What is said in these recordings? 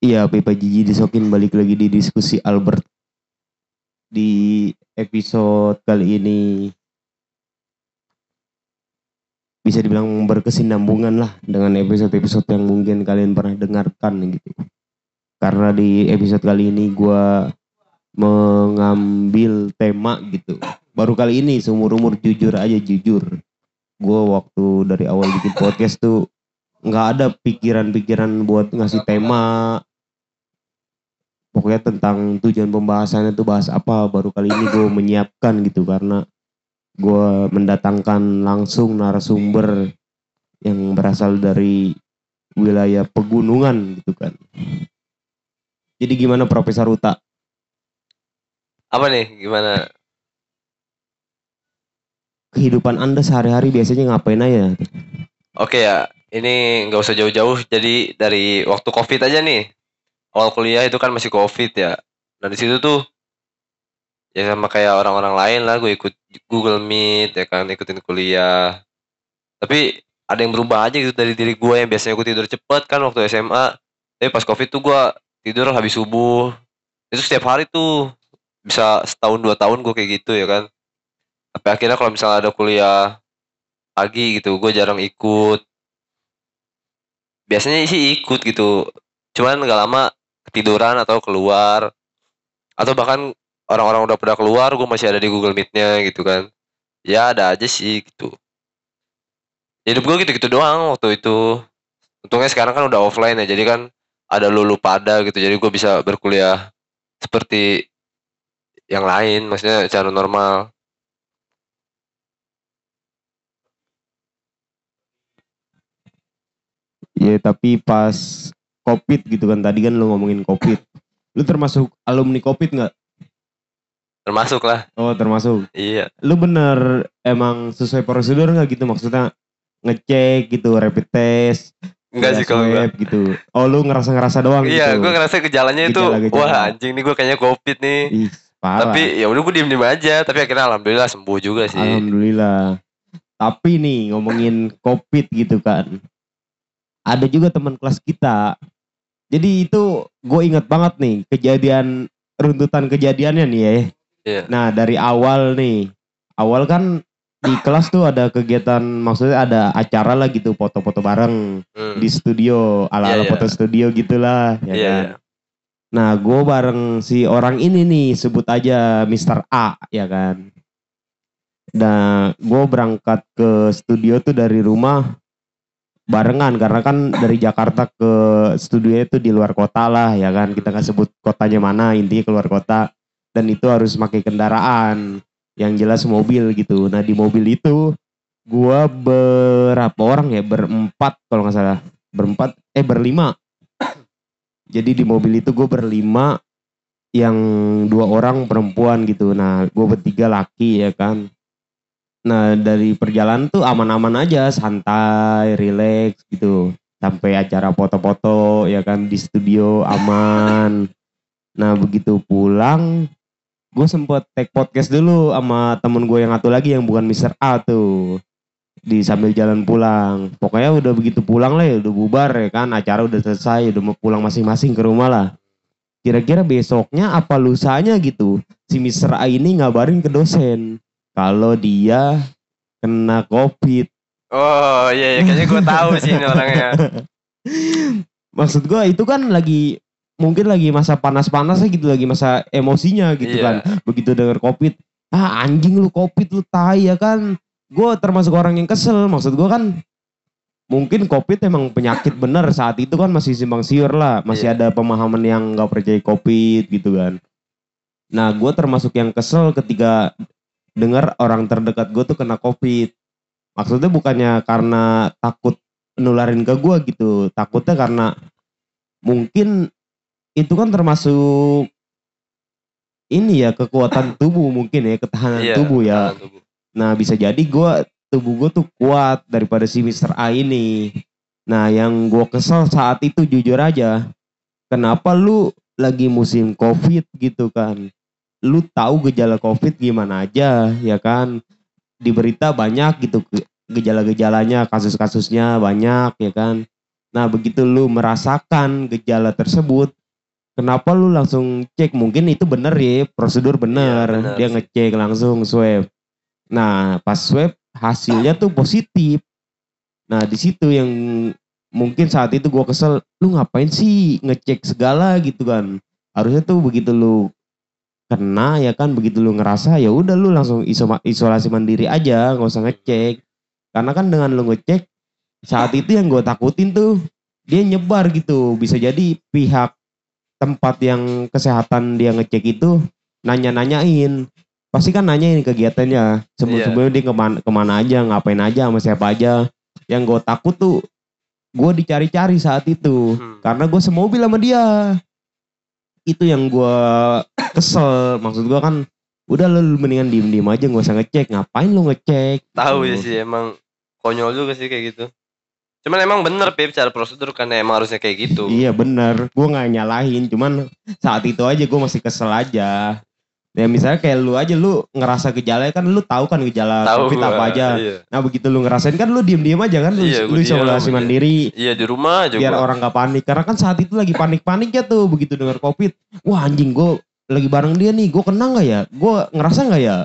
Iya, Pipa Jiji disokin balik lagi di diskusi Albert di episode kali ini bisa dibilang berkesinambungan lah dengan episode-episode yang mungkin kalian pernah dengarkan gitu. Karena di episode kali ini gue mengambil tema gitu. Baru kali ini seumur-umur jujur aja jujur. Gue waktu dari awal bikin podcast tuh nggak ada pikiran-pikiran buat ngasih tema pokoknya tentang tujuan pembahasannya itu bahas apa baru kali ini gue menyiapkan gitu karena gue mendatangkan langsung narasumber yang berasal dari wilayah pegunungan gitu kan jadi gimana Profesor Uta Apa nih? Gimana? kehidupan anda sehari-hari biasanya ngapain aja Oke ya, ini nggak usah jauh-jauh. Jadi dari waktu COVID aja nih. Awal kuliah itu kan masih COVID ya. Nah di situ tuh ya sama kayak orang-orang lain lah. Gue ikut Google Meet ya kan, ikutin kuliah. Tapi ada yang berubah aja gitu dari diri gue yang biasanya gue tidur cepet kan waktu SMA. Tapi pas COVID tuh gue tidur habis subuh. Itu setiap hari tuh bisa setahun dua tahun gue kayak gitu ya kan. Sampai akhirnya kalau misalnya ada kuliah pagi gitu, gue jarang ikut. Biasanya sih ikut gitu, cuman nggak lama ketiduran atau keluar. Atau bahkan orang-orang udah pada keluar, gue masih ada di Google Meet-nya gitu kan. Ya ada aja sih gitu. Hidup gue gitu-gitu doang waktu itu. Untungnya sekarang kan udah offline ya, jadi kan ada lulu pada gitu, jadi gue bisa berkuliah seperti yang lain, maksudnya cara normal. ya tapi pas covid gitu kan tadi kan lu ngomongin covid lu termasuk alumni covid nggak Termasuk lah, oh termasuk iya. lu bener emang sesuai prosedur nggak gitu maksudnya ngecek gitu rapid test Enggak sih kalau gue. gitu oh lu ngerasa ngerasa doang Iya, gitu gue ngerasa gejalanya itu, Gejala-gejala. wah anjing nih gue kayaknya covid nih. Ih, parah Tapi ya udah gue diem diem aja. Tapi akhirnya alhamdulillah sembuh juga sih. alhamdulillah tapi nih ngomongin covid gitu kan ada juga teman kelas kita jadi itu gue inget banget nih kejadian runtutan kejadiannya nih ya Iya. nah dari awal nih awal kan di kelas tuh ada kegiatan maksudnya ada acara lah gitu foto-foto bareng Hmm. di studio ala-ala Iya, iya. foto studio gitulah ya Iya, kan iya. Nah, gue bareng si orang ini nih, sebut aja Mr. A, ya kan. Nah, gue berangkat ke studio tuh dari rumah barengan, karena kan dari Jakarta ke studio itu di luar kota lah, ya kan. Kita nggak sebut kotanya mana, intinya keluar kota. Dan itu harus pakai kendaraan, yang jelas mobil gitu. Nah, di mobil itu gue berapa orang ya? Berempat kalau nggak salah. Berempat, eh berlima jadi di mobil itu gue berlima yang dua orang perempuan gitu nah gue bertiga laki ya kan nah dari perjalanan tuh aman-aman aja santai relax gitu. Sampai acara foto-foto ya kan di studio aman. Nah begitu pulang gue sempet take podcast dulu sama temen gue yang satu lagi yang bukan Mr. A tuh. Di sambil jalan pulang. Pokoknya udah begitu pulang lah ya udah bubar ya kan. Acara udah selesai udah mau pulang masing-masing ke rumah lah. Kira-kira besoknya apa lusanya gitu? Si Mr. A ini ngabarin ke dosen kalau dia kena covid Oh iya, iya. kayaknya gue tahu sih ini orangnya. maksud gua itu kan lagi mungkin lagi masa panas-panasnya gitu lagi masa emosinya gitu Iya. kan begitu denger covid ah anjing lu covid lu tai ya kan gue termasuk orang yang kesel maksud gua kan mungkin covid emang penyakit bener saat itu kan masih simpang siur lah masih Iya. ada pemahaman yang nggak percaya covid gitu kan nah gue termasuk yang kesel ketika dengar orang terdekat gue tuh kena covid maksudnya bukannya karena takut nularin ke gue gitu takutnya karena mungkin itu kan termasuk ini ya kekuatan tubuh mungkin ya ketahanan Iya, tubuh ya tubuh. nah bisa jadi gue tubuh gue tuh kuat daripada si Mr. A ini nah yang gue kesel saat itu jujur aja kenapa lu lagi musim covid gitu kan lu tahu gejala covid gimana aja ya kan di berita banyak gitu ge- gejala-gejalanya kasus-kasusnya banyak ya kan Nah begitu lu merasakan gejala tersebut, kenapa lu langsung cek? Mungkin itu bener ya, prosedur bener. Iya, bener Dia ngecek langsung swab. Nah pas swab hasilnya tuh positif. Nah di situ yang mungkin saat itu gua kesel, lu ngapain sih ngecek segala gitu kan? Harusnya tuh begitu lu kena ya kan? Begitu lu ngerasa ya udah lu langsung isolasi mandiri aja nggak usah ngecek. Karena kan dengan lu ngecek saat itu yang gue takutin tuh dia nyebar gitu. Bisa jadi pihak tempat yang kesehatan dia ngecek itu nanya-nanyain. Pasti kan nanyain kegiatannya. Sebelum sebelumnya dia ke mana, ke mana aja ngapain aja sama siapa aja. Yang gue takut tuh gue dicari-cari saat itu. Hmm. karena gue semobil sama dia itu yang gue kesel maksud gue kan udah lu mendingan diem diem aja nggak usah ngecek ngapain lu ngecek Tahu ya Gitu. sih emang konyol juga sih kayak gitu. Cuman emang bener Pip cara prosedur kan emang harusnya kayak gitu. iya bener gue nggak nyalahin cuman saat itu aja gue masih kesel aja ya misalnya kayak lu aja lu ngerasa gejala kan lu tahu kan gejala Tahu covid gua, apa aja. Iya. nah begitu lu ngerasain kan lu diem diem aja kan lu, Iya, lu isolasi mandiri. Iya di rumah aja biar gua. orang gak panik. Karena kan saat itu lagi panik-paniknya tuh begitu dengar covid. Wah anjing gue lagi bareng dia nih gue kena nggak ya? Gue ngerasa nggak ya?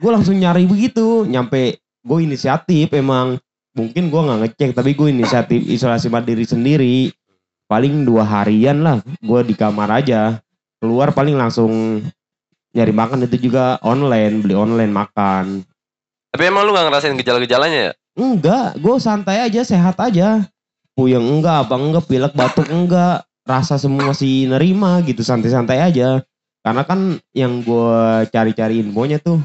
Gue langsung nyari begitu. Nyampe gue inisiatif emang. Mungkin gue nggak ngecek tapi gue inisiatif isolasi mandiri sendiri. Paling dua harian lah gue di kamar aja. Keluar paling langsung nyari makan itu juga online beli online makan Tapi emang lu gak ngerasain gejala-gejalanya ya? Enggak, gue santai aja, sehat aja. Puyeng enggak, apa enggak, pilek batuk enggak, rasa semua masih nerima gitu, santai-santai aja. Karena kan yang gue cari-cari infonya tuh,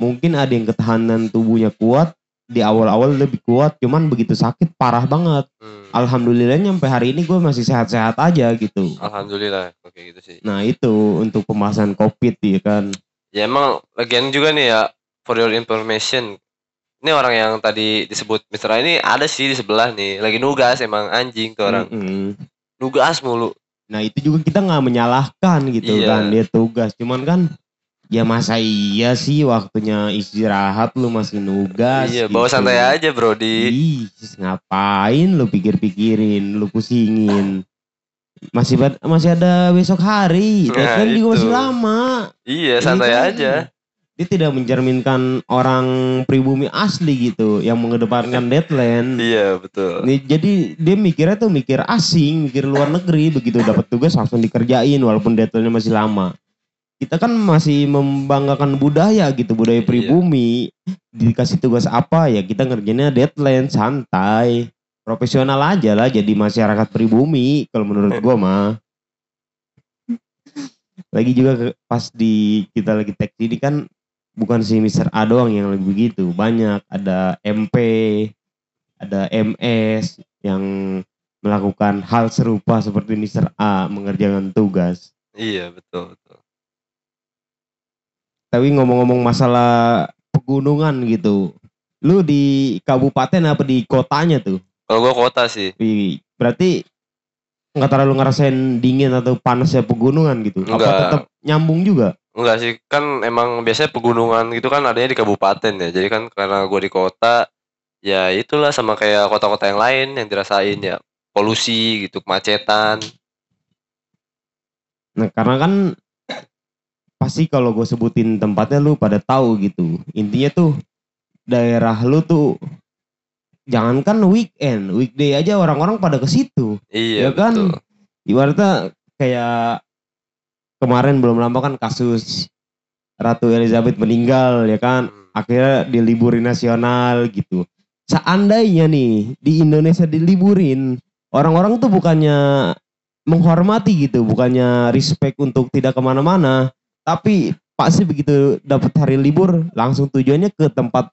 mungkin ada yang ketahanan tubuhnya kuat, di awal-awal lebih kuat, cuman begitu sakit parah banget. Hmm. Alhamdulillah sampai hari ini gue masih sehat-sehat aja gitu. Alhamdulillah oke gitu sih. Nah itu untuk pembahasan covid ya kan. Ya emang lagian juga nih ya for your information. Ini orang yang tadi disebut Mr. A ini ada sih di sebelah nih. Lagi nugas emang anjing tuh orang. Mm-mm. Nugas mulu. Nah itu juga kita nggak menyalahkan gitu Iya. kan dia tugas. Cuman kan ya masa iya sih waktunya istirahat lu masih nugas. iya, bawa gitu. santai aja bro di. Ih, ngapain lu pikir-pikirin, lu pusingin. Masih masih ada besok hari, Nah, deadline juga masih lama. Iya, Ini santai kan aja. Dia tidak mencerminkan orang pribumi asli gitu yang mengedepankan deadline. Iya, betul. Nih, jadi dia mikirnya tuh mikir asing, mikir luar negeri, begitu dapat tugas langsung dikerjain walaupun deadline-nya masih lama. Kita kan masih membanggakan budaya gitu, budaya Iya. pribumi. Dikasih tugas apa ya kita ngerjainnya deadline santai. Profesional aja lah jadi masyarakat pribumi kalau menurut gua mah. Lagi juga pas di kita lagi tag ini kan bukan si Mr. A doang yang lagi begitu, banyak ada MP, ada MS yang melakukan hal serupa seperti Mr. A mengerjakan tugas. Iya, betul. Tapi ngomong-ngomong masalah pegunungan gitu, lu di kabupaten apa di kotanya tuh? Kalau gua kota sih. Berarti nggak terlalu ngerasain dingin atau panasnya pegunungan gitu? Apa Enggak. tetap nyambung juga? Enggak sih, kan emang biasanya pegunungan gitu kan adanya di kabupaten ya. Jadi kan karena gua di kota, ya itulah sama kayak kota-kota yang lain yang dirasain ya. Polusi gitu, kemacetan. Nah karena kan pasti kalau gue sebutin tempatnya lu pada tahu gitu. Intinya tuh daerah lu tuh jangankan weekend, weekday aja orang-orang pada ke situ. Iya, Ya kan? betul. Ibaratnya kayak kemarin belum lama kan kasus Ratu Elizabeth meninggal ya kan. Hmm. Akhirnya diliburin nasional gitu. Seandainya nih di Indonesia diliburin, orang-orang tuh bukannya menghormati gitu, bukannya respect untuk tidak ke mana-mana, tapi pasti begitu dapat hari libur langsung tujuannya ke tempat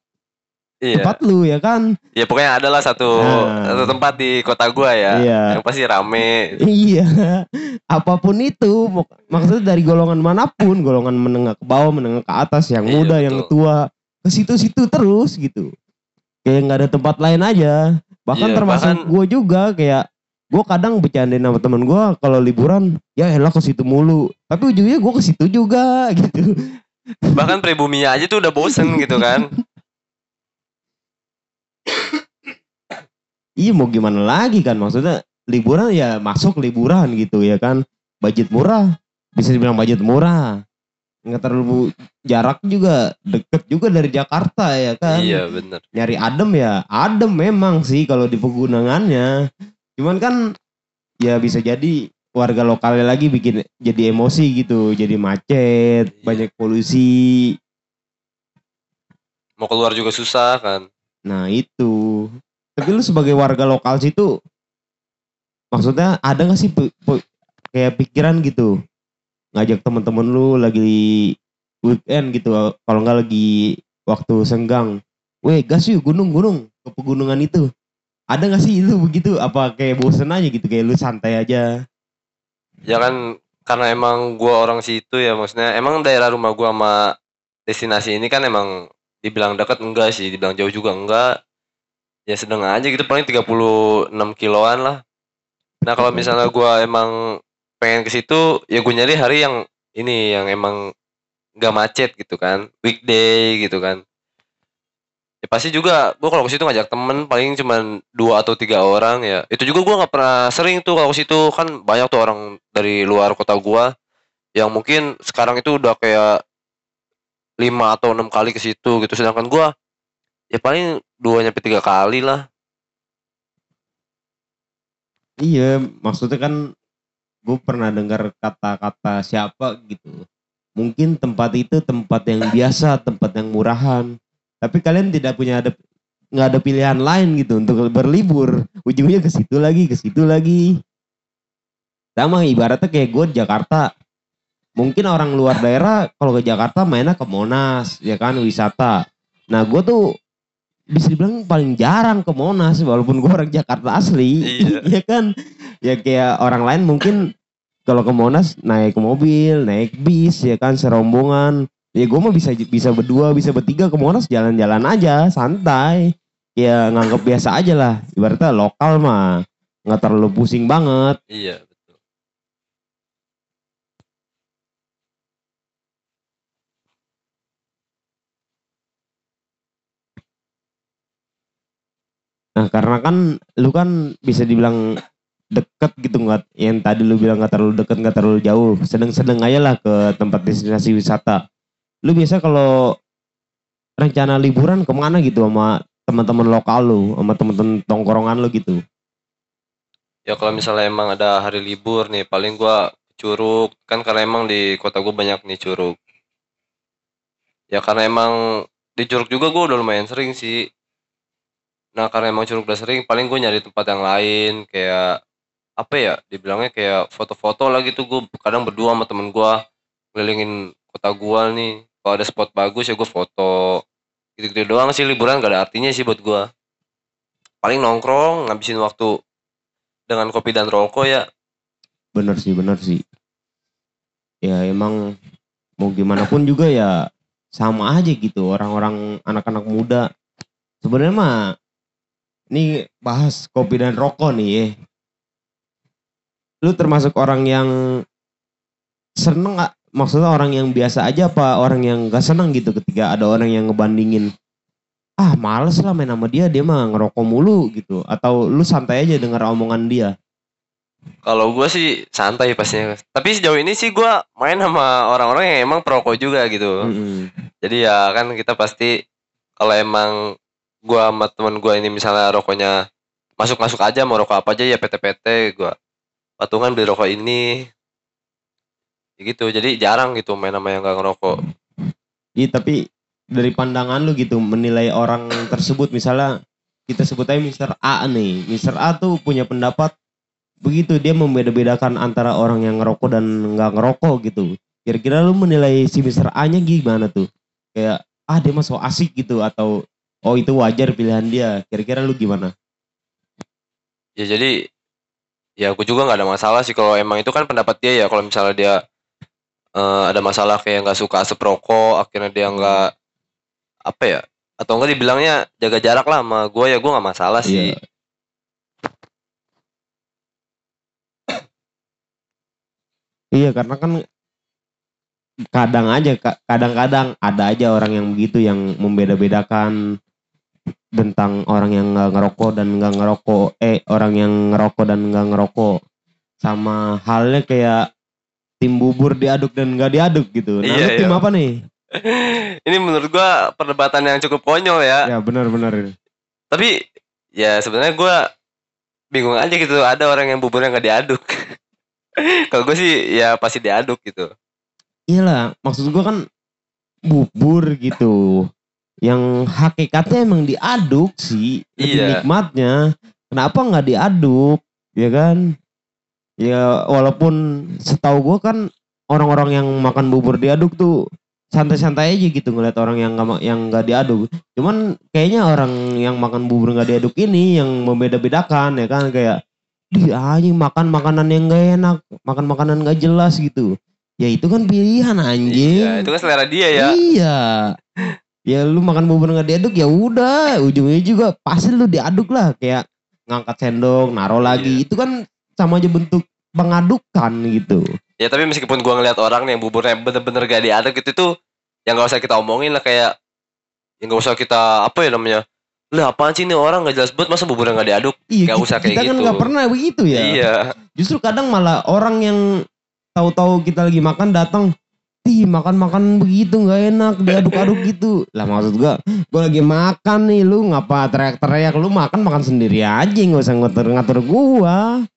Iya. tempat lu ya kan? Ya pokoknya adalah satu Nah. satu tempat di kota gua ya. Iya. Yang pasti rame. Iya, apa pun itu, mak- maksudnya dari golongan mana pun, golongan menengah ke bawah, menengah ke atas, yang Iya, muda, yang betul. tua, ke situ-situ terus gitu. Kayak nggak ada tempat lain aja. Bahkan Iya, termasuk bahkan- gue juga kayak gue kadang bercandain sama temen gue kalau liburan, ya elah ke situ mulu. Tapi ujungnya gue ke situ juga gitu. Bahkan pribuminya aja tuh udah bosen gitu kan. Iya mau gimana lagi kan maksudnya liburan ya masuk liburan gitu ya kan. Budget murah, bisa dibilang budget murah. Nggak terlalu jarak juga deket juga dari Jakarta ya kan. Iya bener. Nyari adem ya adem memang sih kalau di pegunungannya. Cuman kan ya bisa jadi warga lokalnya lagi bikin jadi emosi gitu, jadi macet, Iya. banyak polusi. Mau keluar juga susah kan. Nah itu. Tapi lu sebagai warga lokal situ, maksudnya ada gak sih kayak pikiran gitu, ngajak temen-temen lu lagi weekend gitu, kalau nggak lagi waktu senggang, weh gas yuk gunung-gunung ke pegunungan itu. Ada gak sih lu begitu? Apa kayak bosen aja gitu, kayak lu santai aja? Ya kan karena emang gua orang situ ya maksudnya emang daerah rumah gua sama destinasi ini kan emang dibilang dekat enggak sih, dibilang jauh juga enggak. Ya sedang aja gitu paling 36 kiloan lah. Nah, kalau misalnya gua emang pengen ke situ ya gue nyari hari yang ini yang emang nggak macet gitu kan, weekday gitu kan. Ya pasti juga gua kalau ke situ ngajak temen paling cuman dua atau tiga orang ya. Itu juga gua nggak pernah sering tuh kalau ke situ kan banyak tuh orang dari luar kota gua yang mungkin sekarang itu udah kayak lima atau enam kali ke situ gitu sedangkan gua ya paling dua nyampe tiga kali lah. Iya, maksudnya kan gue pernah dengar kata-kata siapa gitu. Mungkin tempat itu tempat yang biasa, tempat yang murahan. Tapi kalian tidak punya ada nggak ada pilihan lain gitu untuk berlibur. Ujungnya ke situ lagi, ke situ lagi. Sama ibaratnya kayak gue di Jakarta. Mungkin orang luar daerah kalau ke Jakarta mainnya ke Monas, ya kan wisata. Nah gue tuh bisa dibilang paling jarang ke Monas walaupun gue orang Jakarta asli. Iya. ya kan ya kayak orang lain mungkin kalau ke Monas naik mobil naik bis ya kan serombongan ya gue mah bisa bisa berdua bisa bertiga ke Monas jalan-jalan aja santai. Ya nganggap biasa aja lah. Ibaratnya lokal mah nggak terlalu pusing banget. Iya, betul. nah karena kan lu kan bisa dibilang deket gitu nggak yang tadi lu bilang nggak terlalu deket nggak terlalu jauh. Sedang-sedang aja lah ke tempat destinasi wisata lu biasa kalau rencana liburan ke mana gitu sama teman-teman lokal lu sama teman-teman tongkrongan lu gitu Ya kalau misalnya emang ada hari libur nih, paling gua Curug kan karena emang di kota gua banyak nih curug. Ya karena emang di Curug juga gua udah lumayan sering sih. Nah karena emang Curug udah sering, paling gue nyari tempat yang lain kayak apa ya? Dibilangnya kayak foto-foto lah gitu. Gue kadang berdua sama temen gua ngelilingin kota gua nih. Kalau ada spot bagus ya gue foto. Gitu-gitu doang sih liburan gak ada artinya sih buat gua. Paling nongkrong ngabisin waktu dengan kopi dan rokok ya bener sih bener sih ya emang mau gimana pun juga ya sama aja gitu orang-orang anak-anak muda sebenarnya mah ini bahas kopi dan rokok nih ya. lu termasuk orang yang seneng nggak maksudnya orang yang biasa aja apa orang yang gak seneng gitu ketika ada orang yang ngebandingin ah males lah main sama dia dia mah ngerokok mulu gitu atau lu santai aja denger omongan dia Kalau gue sih santai pastinya. Tapi sejauh ini sih gue main sama orang-orang yang emang perokok juga gitu. Mm-mm. Jadi ya kan kita pasti kalau emang gue sama temen gue ini misalnya rokoknya masuk-masuk aja mau rokok apa aja ya PT-PT gue patungan beli rokok ini Ya gitu jadi jarang gitu main sama yang gak ngerokok Iya tapi dari pandangan lu gitu menilai orang tersebut misalnya kita sebut aja Mr. A nih. Mr. A tuh punya pendapat begitu dia membeda-bedakan antara orang yang ngerokok dan nggak ngerokok gitu. Kira-kira lu menilai si Mr. A-nya gimana tuh? Kayak ah dia mah so asik gitu atau oh itu wajar pilihan dia. Kira-kira lu gimana? ya jadi ya aku juga nggak ada masalah sih kalau emang itu kan pendapat dia ya kalau misalnya dia eh, ada masalah kayak nggak suka asap rokok akhirnya dia nggak apa ya atau enggak dibilangnya jaga jarak lah sama gue ya gue nggak masalah sih Iya. Iya karena kan kadang aja ka- kadang-kadang ada aja orang yang begitu yang membeda-bedakan tentang orang yang nggak ngerokok dan nggak ngerokok eh orang yang ngerokok dan nggak ngerokok sama halnya kayak tim bubur diaduk dan nggak diaduk gitu. Nah, Iya, lu tim iya. apa nih? Ini menurut gua perdebatan yang cukup konyol ya. Ya benar-benar. Tapi ya sebenarnya gua bingung aja gitu ada orang yang buburnya nggak diaduk. Kalau gue sih ya pasti diaduk gitu. Iyalah, maksud gua kan bubur gitu. Yang hakikatnya emang diaduk sih, lebih Iya. nikmatnya. Kenapa nggak diaduk? Ya kan? Ya walaupun setahu gua kan orang-orang yang makan bubur diaduk tuh santai-santai aja gitu ngeliat orang yang ma- yang nggak diaduk. Cuman kayaknya orang yang makan bubur nggak diaduk ini yang membeda-bedakan ya kan kayak di anjing makan makanan yang gak enak, makan makanan gak jelas gitu. Ya itu kan pilihan anjing. Iya, itu kan selera dia ya. Iya. Ya lu makan bubur nggak diaduk ya udah, ujungnya juga pasti lu diaduk lah kayak ngangkat sendok, naruh lagi. Iya. Itu kan sama aja bentuk pengadukan gitu. Ya tapi meskipun gua ngeliat orang yang buburnya bener-bener gak diaduk gitu tuh yang gak usah kita omongin lah kayak yang gak usah kita apa ya namanya lah apaan sih ini orang gak jelas banget masa buburnya gak diaduk Iya, kita, usah kayak kita kan gitu. nggak pernah begitu ya. iya Justru kadang malah orang yang tahu-tahu kita lagi makan datang, "Ih, makan-makan begitu nggak enak, diaduk-aduk gitu." Lah maksud gua, gua lagi makan nih, lu ngapa teriak-teriak? Lu makan makan sendiri aja, nggak usah ngatur-ngatur gua.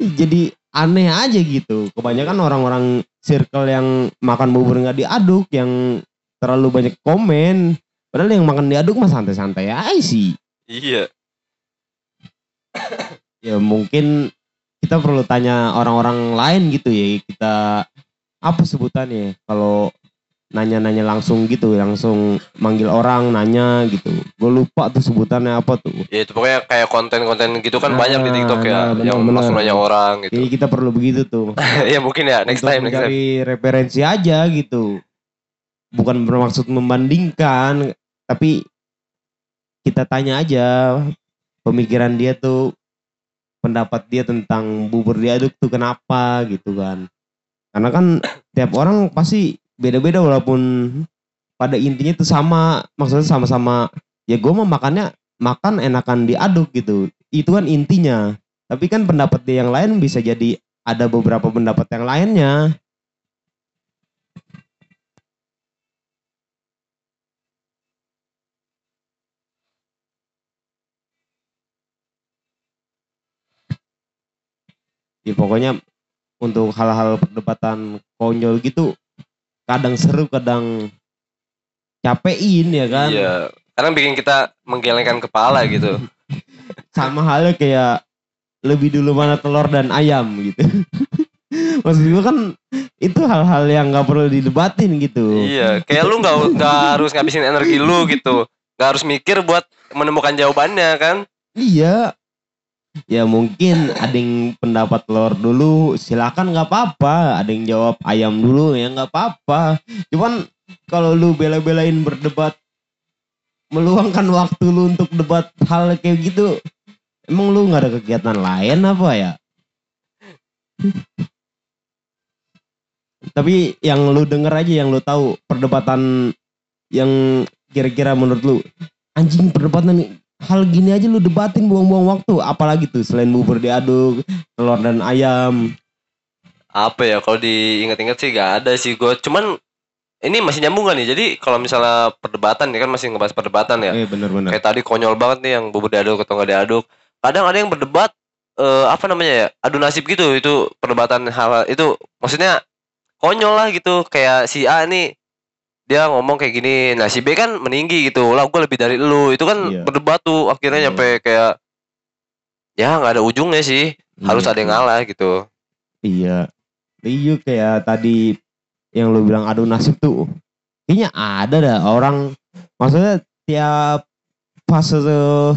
Jadi aneh aja gitu. Kebanyakan orang-orang circle yang makan bubur nggak diaduk, yang terlalu banyak komen. Padahal yang makan diaduk mah santai-santai aja sih iya ya mungkin kita perlu tanya orang-orang lain gitu ya kita apa sebutannya kalau nanya-nanya langsung gitu langsung manggil orang nanya gitu. Gue lupa tuh sebutannya apa tuh. Ya itu pokoknya kayak konten-konten gitu kan Nah, banyak di TikTok ya nah, yang benar. langsung nanya orang jadi gitu kita perlu begitu tuh. Ya mungkin ya next untuk time next time. referensi aja gitu. Bukan bermaksud membandingkan tapi kita tanya aja pemikiran dia tuh pendapat dia tentang bubur diaduk tuh kenapa gitu kan. Karena kan tiap orang pasti beda-beda walaupun pada intinya itu sama maksudnya sama-sama. Ya gue mau makannya makan enakan diaduk gitu. Itu kan intinya. Tapi kan pendapat dia yang lain bisa jadi ada beberapa pendapat yang lainnya. Ya pokoknya untuk hal-hal perdebatan konyol gitu kadang seru kadang capein ya kan? Iya kadang bikin kita menggelengkan kepala gitu. Sama halnya kayak lebih dulu mana telur dan ayam gitu. Maksud gue kan itu hal-hal yang nggak perlu didebatin gitu. Iya kayak lu nggak nggak harus ngabisin energi lu gitu. Nggak harus mikir buat menemukan jawabannya kan? Iya. Ya mungkin ada yang pendapat telur dulu, silakan nggak apa-apa. Ada yang jawab ayam dulu, ya nggak apa-apa. Cuman kalau lu bela-belain berdebat, meluangkan waktu lu untuk debat hal kayak gitu, emang lu nggak ada kegiatan lain apa ya? Tapi yang lu denger aja, yang lu tahu perdebatan yang kira-kira menurut lu anjing perdebatan hal gini aja lu debatin buang-buang waktu. Apalagi tuh selain bubur diaduk telur dan ayam. Apa ya kalau diingat-ingat sih gak ada sih. Gue cuman ini masih nyambung gak nih jadi kalau misalnya perdebatan ya kan masih ngebahas perdebatan ya? Eh bener-bener kayak tadi konyol banget nih yang bubur diaduk atau nggak diaduk. Kadang ada yang berdebat eh, apa namanya ya adu nasib gitu. Itu perdebatan hal itu maksudnya konyol lah gitu. Kayak si A nih dia ngomong kayak gini nah si B kan meninggi gitu lah gue lebih dari lu itu kan Iya. berdebat tuh akhirnya Iya. nyampe kayak ya nggak ada ujungnya sih harus Iya, ada yang iya. ngalah gitu iya iya kayak tadi yang lu bilang adu nasib tuh kayaknya ada dah orang maksudnya tiap fase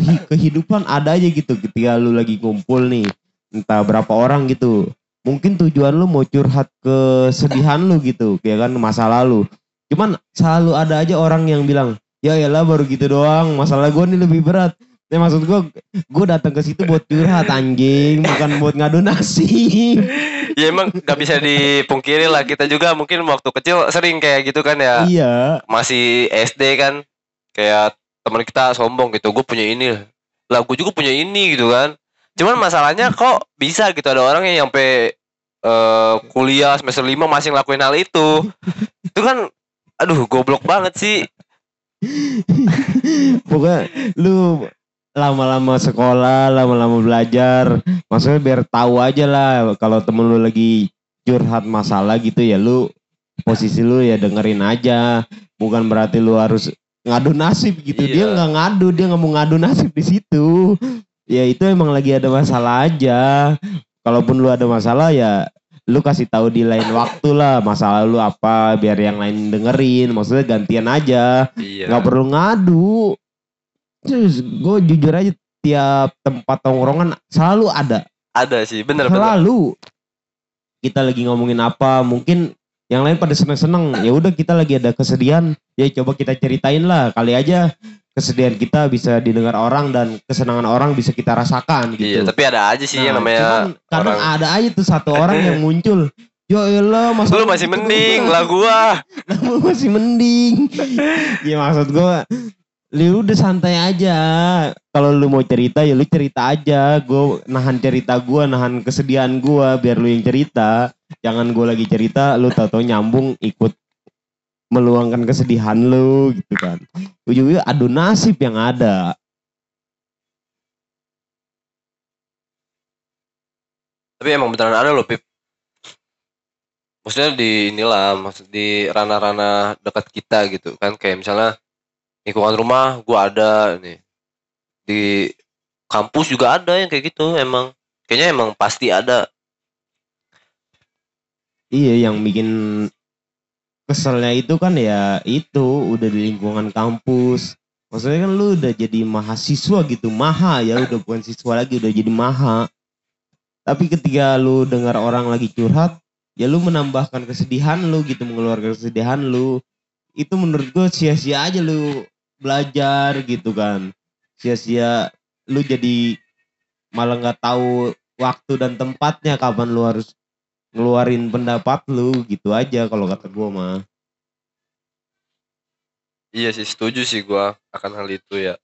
hi- kehidupan ada aja gitu ketika lu lagi ngumpul nih entah berapa orang gitu mungkin tujuan lu mau curhat kesedihan lu gitu kayak kan masa lalu cuman selalu ada aja orang yang bilang ya lah baru gitu doang. Masalah gue nih lebih berat. Ya maksud gue, gue datang ke situ buat curhat anjing, bukan buat ngadu nasib. ya emang nggak bisa dipungkiri lah. Kita juga mungkin waktu kecil sering kayak gitu kan ya. Iya, masih SD kan. Kayak teman kita sombong gitu gue punya ini. Lah gue juga punya ini gitu kan. Cuman masalahnya kok bisa gitu ada orang yang sampai eh, kuliah semester 5 masih ngelakuin hal itu. Itu kan aduh goblok banget sih Pokoknya lu lama-lama sekolah, lama-lama belajar, maksudnya biar tahu aja lah kalau temen lu lagi curhat masalah gitu ya lu posisi lu ya dengerin aja, bukan berarti lu harus ngadu nasib gitu. Dia Iya. nggak ngadu, dia nggak mau ngadu nasib di situ. Ya itu emang lagi ada masalah aja. Kalaupun lu ada masalah ya lu kasih tahu di lain waktu lah masalah lu apa biar yang lain dengerin. Maksudnya gantian aja. Iya. Nggak perlu ngadu. Terus gue jujur aja tiap tempat tongkrongan selalu ada. Ada sih bener bener. Selalu. Kita lagi ngomongin apa mungkin yang lain pada seneng seneng ya udah kita lagi ada kesedihan. Ya coba kita ceritain lah kali aja kesedihan kita bisa didengar orang dan kesenangan orang bisa kita rasakan iya gitu tapi ada aja sih yang Nah, namanya cuman kadang orang- ada aja tuh satu orang yang muncul ya elah masa lu masih gitu mending doang?" lah gua Lu masih mending. ya maksud gua lu udah santai aja. Kalau lu mau cerita ya lu cerita aja. Gue nahan cerita gua, nahan kesedihan gua biar lu yang cerita. Jangan gue lagi cerita, lu tau-tau nyambung ikut meluangkan kesedihan lu gitu kan. Ujung-ujungnya adu nasib yang ada. tapi emang beneran ada loh Pip. Maksudnya di inilah maksud di ranah-ranah dekat kita gitu kan. Kayak misalnya lingkungan rumah gua ada nih. Di kampus juga ada yang kayak gitu emang. Kayaknya emang pasti ada. Iya yang bikin keselnya itu kan ya itu udah di lingkungan kampus. Maksudnya kan lu udah jadi mahasiswa gitu, maha ya udah bukan siswa lagi udah jadi maha. Tapi ketika lu dengar orang lagi curhat, ya lu menambahkan kesedihan lu gitu, mengeluarkan kesedihan lu. Itu menurut gue sia-sia aja lu belajar gitu kan. Sia-sia lu jadi malah nggak tahu waktu dan tempatnya kapan lu harus ngeluarin pendapat lu gitu aja kalau kata gua mah. iya sih setuju sih gua akan hal itu ya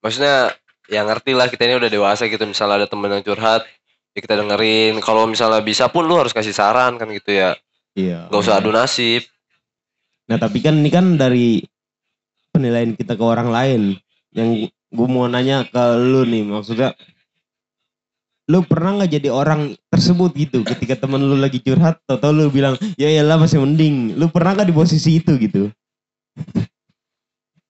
maksudnya ya ngerti lah kita ini udah dewasa gitu misalnya ada temen yang curhat ya kita dengerin kalau misalnya bisa pun lu harus kasih saran kan gitu ya Iya. nggak usah adu nasib Nah tapi kan ini kan dari penilaian kita ke orang lain. Yang gue mau nanya ke lu nih maksudnya. Lu pernah nggak jadi orang tersebut? gitu. Ketika temen lu lagi curhat atau lu bilang ya iyalah masih mending. Lu pernah nggak di posisi itu? gitu?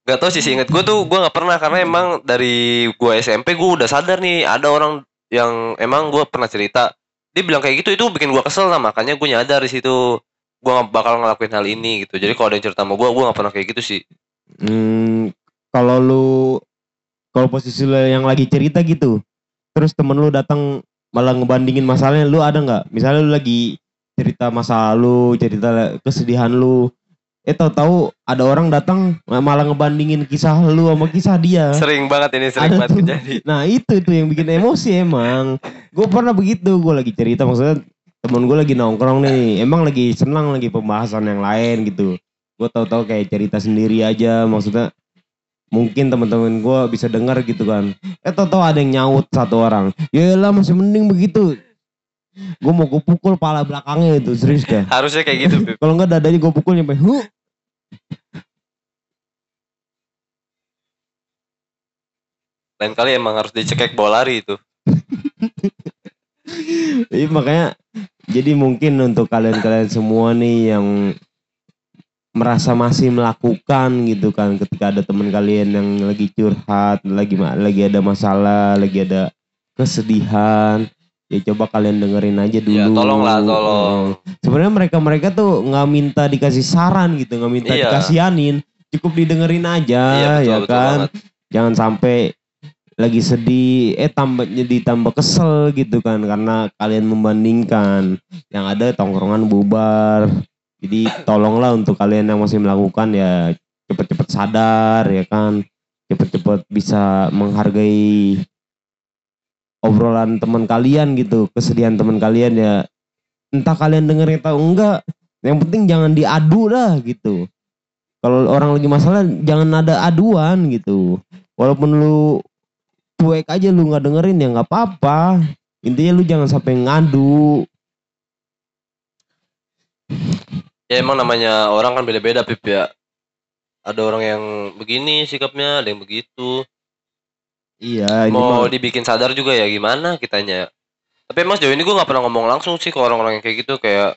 Gak tau sih inget gue tuh gue nggak pernah. Karena emang dari gue SMP gue udah sadar nih ada orang yang emang gue pernah cerita. Dia bilang kayak gitu itu bikin gue kesel lah. Makanya gue nyadar di situ gue nggak bakal ngelakuin hal ini gitu. Jadi kalau ada yang cerita sama gue gue nggak pernah kayak gitu sih. Hmm, kalau lu kalau posisi lu yang lagi cerita gitu, terus temen lu datang malah ngebandingin masalahnya, lu ada nggak? Misalnya lu lagi cerita masa lalu, cerita kesedihan lu, eh tahu-tahu ada orang datang malah ngebandingin kisah lu sama kisah dia. sering banget ini sering Ada banget terjadi Nah itu tuh yang bikin emosi emang. Gue pernah begitu, gue lagi cerita maksudnya temen gue lagi nongkrong nih, emang lagi senang lagi pembahasan yang lain gitu. Gue tahu-tahu kayak cerita sendiri aja, maksudnya mungkin teman-teman gue bisa dengar gitu kan. Eh tahu-tahu ada yang nyaut satu orang, ya lah masih mending begitu. Gue mau gue pukul pala belakangnya itu serius dah. harusnya kayak gitu. Kalau enggak dadanya gue pukul nyampe huh. lain kali emang harus dicekek bola lari itu Iya makanya jadi mungkin untuk kalian-kalian semua nih yang merasa masih melakukan gitu kan. Ketika ada teman kalian yang lagi curhat, lagi lagi ada masalah, lagi ada kesedihan, ya coba kalian dengerin aja dulu. ya tolong. Lah tolong Eh, Sebenarnya mereka-mereka tuh nggak minta dikasih saran gitu, nggak minta Iya. dikasihanin, cukup didengerin aja iya betul ya betul kan? banget. Jangan sampai lagi sedih eh tambah jadi tambah kesel gitu kan. Karena kalian membandingkan. Yang ada tongkrongan bubar jadi tolonglah untuk kalian yang masih melakukan ya cepet-cepet sadar ya kan? Cepet-cepet bisa menghargai obrolan teman kalian gitu kesedihan teman kalian ya. Entah kalian dengerin atau enggak yang penting jangan diadu lah gitu. Kalau orang lagi masalah jangan ada aduan gitu. Walaupun lu cuek aja lu nggak dengerin ya nggak apa-apa. Intinya lu jangan sampai ngadu Ya emang namanya orang kan beda-beda Pip ya. Ada orang yang begini sikapnya, ada yang begitu. iya ini Mau mah dibikin sadar juga ya gimana kitanya. Tapi emang sejauh ini gue gak pernah ngomong langsung sih ke orang-orang yang kayak gitu kayak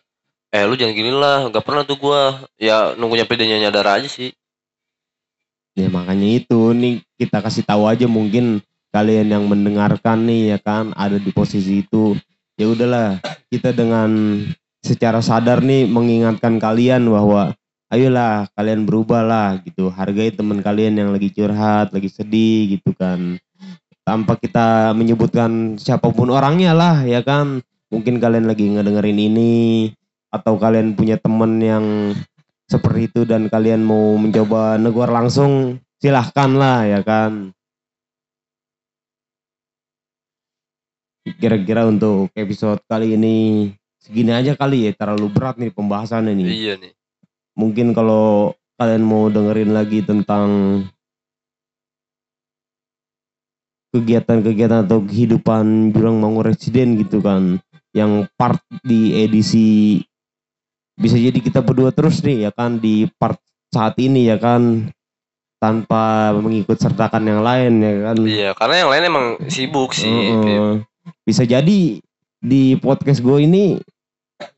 eh lu jangan gini lah, gak pernah tuh gua ya nunggu nyampe dia nyadar aja sih. ya makanya itu nih kita kasih tahu aja mungkin kalian yang mendengarkan nih ya kan ada di posisi itu ya udahlah kita dengan secara sadar nih mengingatkan kalian bahwa ayolah kalian berubah lah gitu. Hargai teman kalian yang lagi curhat lagi sedih gitu kan. Tanpa kita menyebutkan siapa pun orangnya lah ya kan. Mungkin kalian lagi ngedengerin ini atau kalian punya temen yang seperti itu dan kalian mau mencoba negor langsung silahkan lah ya kan. Kira-kira untuk episode kali ini segini aja kali ya terlalu berat nih pembahasannya nih Iya nih. mungkin kalau kalian mau dengerin lagi tentang kegiatan-kegiatan atau kehidupan Jurang Mangu Residen gitu kan yang part di edisi bisa jadi kita berdua terus nih ya kan di part saat ini ya kan tanpa mengikut sertakan yang lain ya kan Iya, karena yang lain emang sibuk sih. Heeh. bisa jadi di podcast gue ini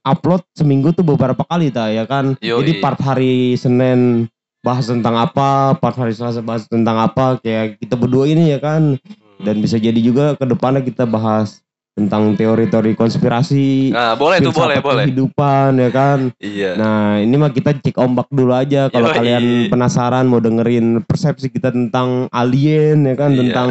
upload seminggu tuh beberapa kali ta ya kan Yoi. jadi part hari Senin bahas tentang apa part hari Selasa bahas tentang apa kayak kita berdua ini ya kan Hmm. dan bisa jadi juga ke depannya kita bahas tentang teori-teori konspirasi Nah, boleh tuh, boleh, boleh. kehidupan ya kan Iya. nah ini mah kita cek ombak dulu aja kalau kalian penasaran mau dengerin persepsi kita tentang alien ya kan Iya. tentang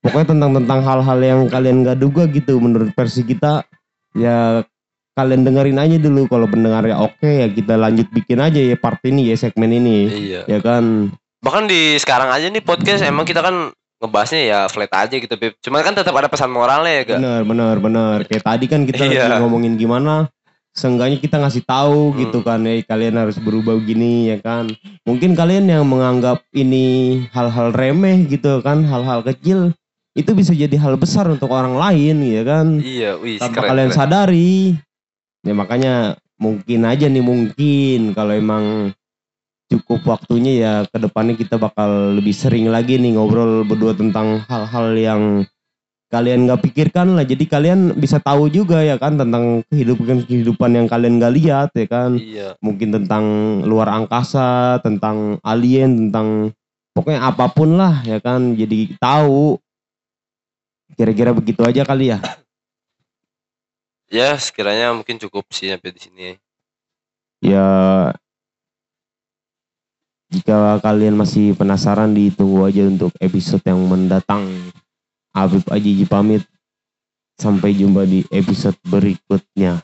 pokoknya tentang tentang hal-hal yang kalian gak duga gitu menurut versi kita ya kalian dengerin aja dulu kalau pendengarnya oke ya kita lanjut bikin aja ya part ini ya segmen ini Iya. ya kan Bahkan di sekarang aja nih podcast emang kita kan ngebahasnya ya flat aja gitu, Pip. Cuman kan tetap ada pesan moralnya ya, Kak. bener bener bener kayak tadi kan kita Iya. lagi ngomongin gimana seenggaknya kita ngasih tahu Hmm. gitu kan ya kalian harus berubah begini ya kan mungkin kalian yang menganggap ini hal-hal remeh gitu kan hal-hal kecil itu bisa jadi hal besar untuk orang lain ya kan Iya, wih, tanpa keren, kalian keren. sadari ya makanya mungkin aja nih mungkin kalau emang cukup waktunya ya ke depannya kita bakal lebih sering lagi nih ngobrol berdua tentang hal-hal yang kalian nggak pikirkan lah. Jadi kalian bisa tahu juga ya kan tentang kehidupan kehidupan yang kalian nggak lihat ya kan. Iya. mungkin tentang luar angkasa tentang alien tentang pokoknya apa pun lah ya kan. Jadi tahu. Kira-kira begitu aja kali ya Ya, sekiranya mungkin cukup sih sampai di sini. ya jika kalian masih penasaran ditunggu aja untuk episode yang mendatang. Habib Aji pamit. Sampai jumpa di episode berikutnya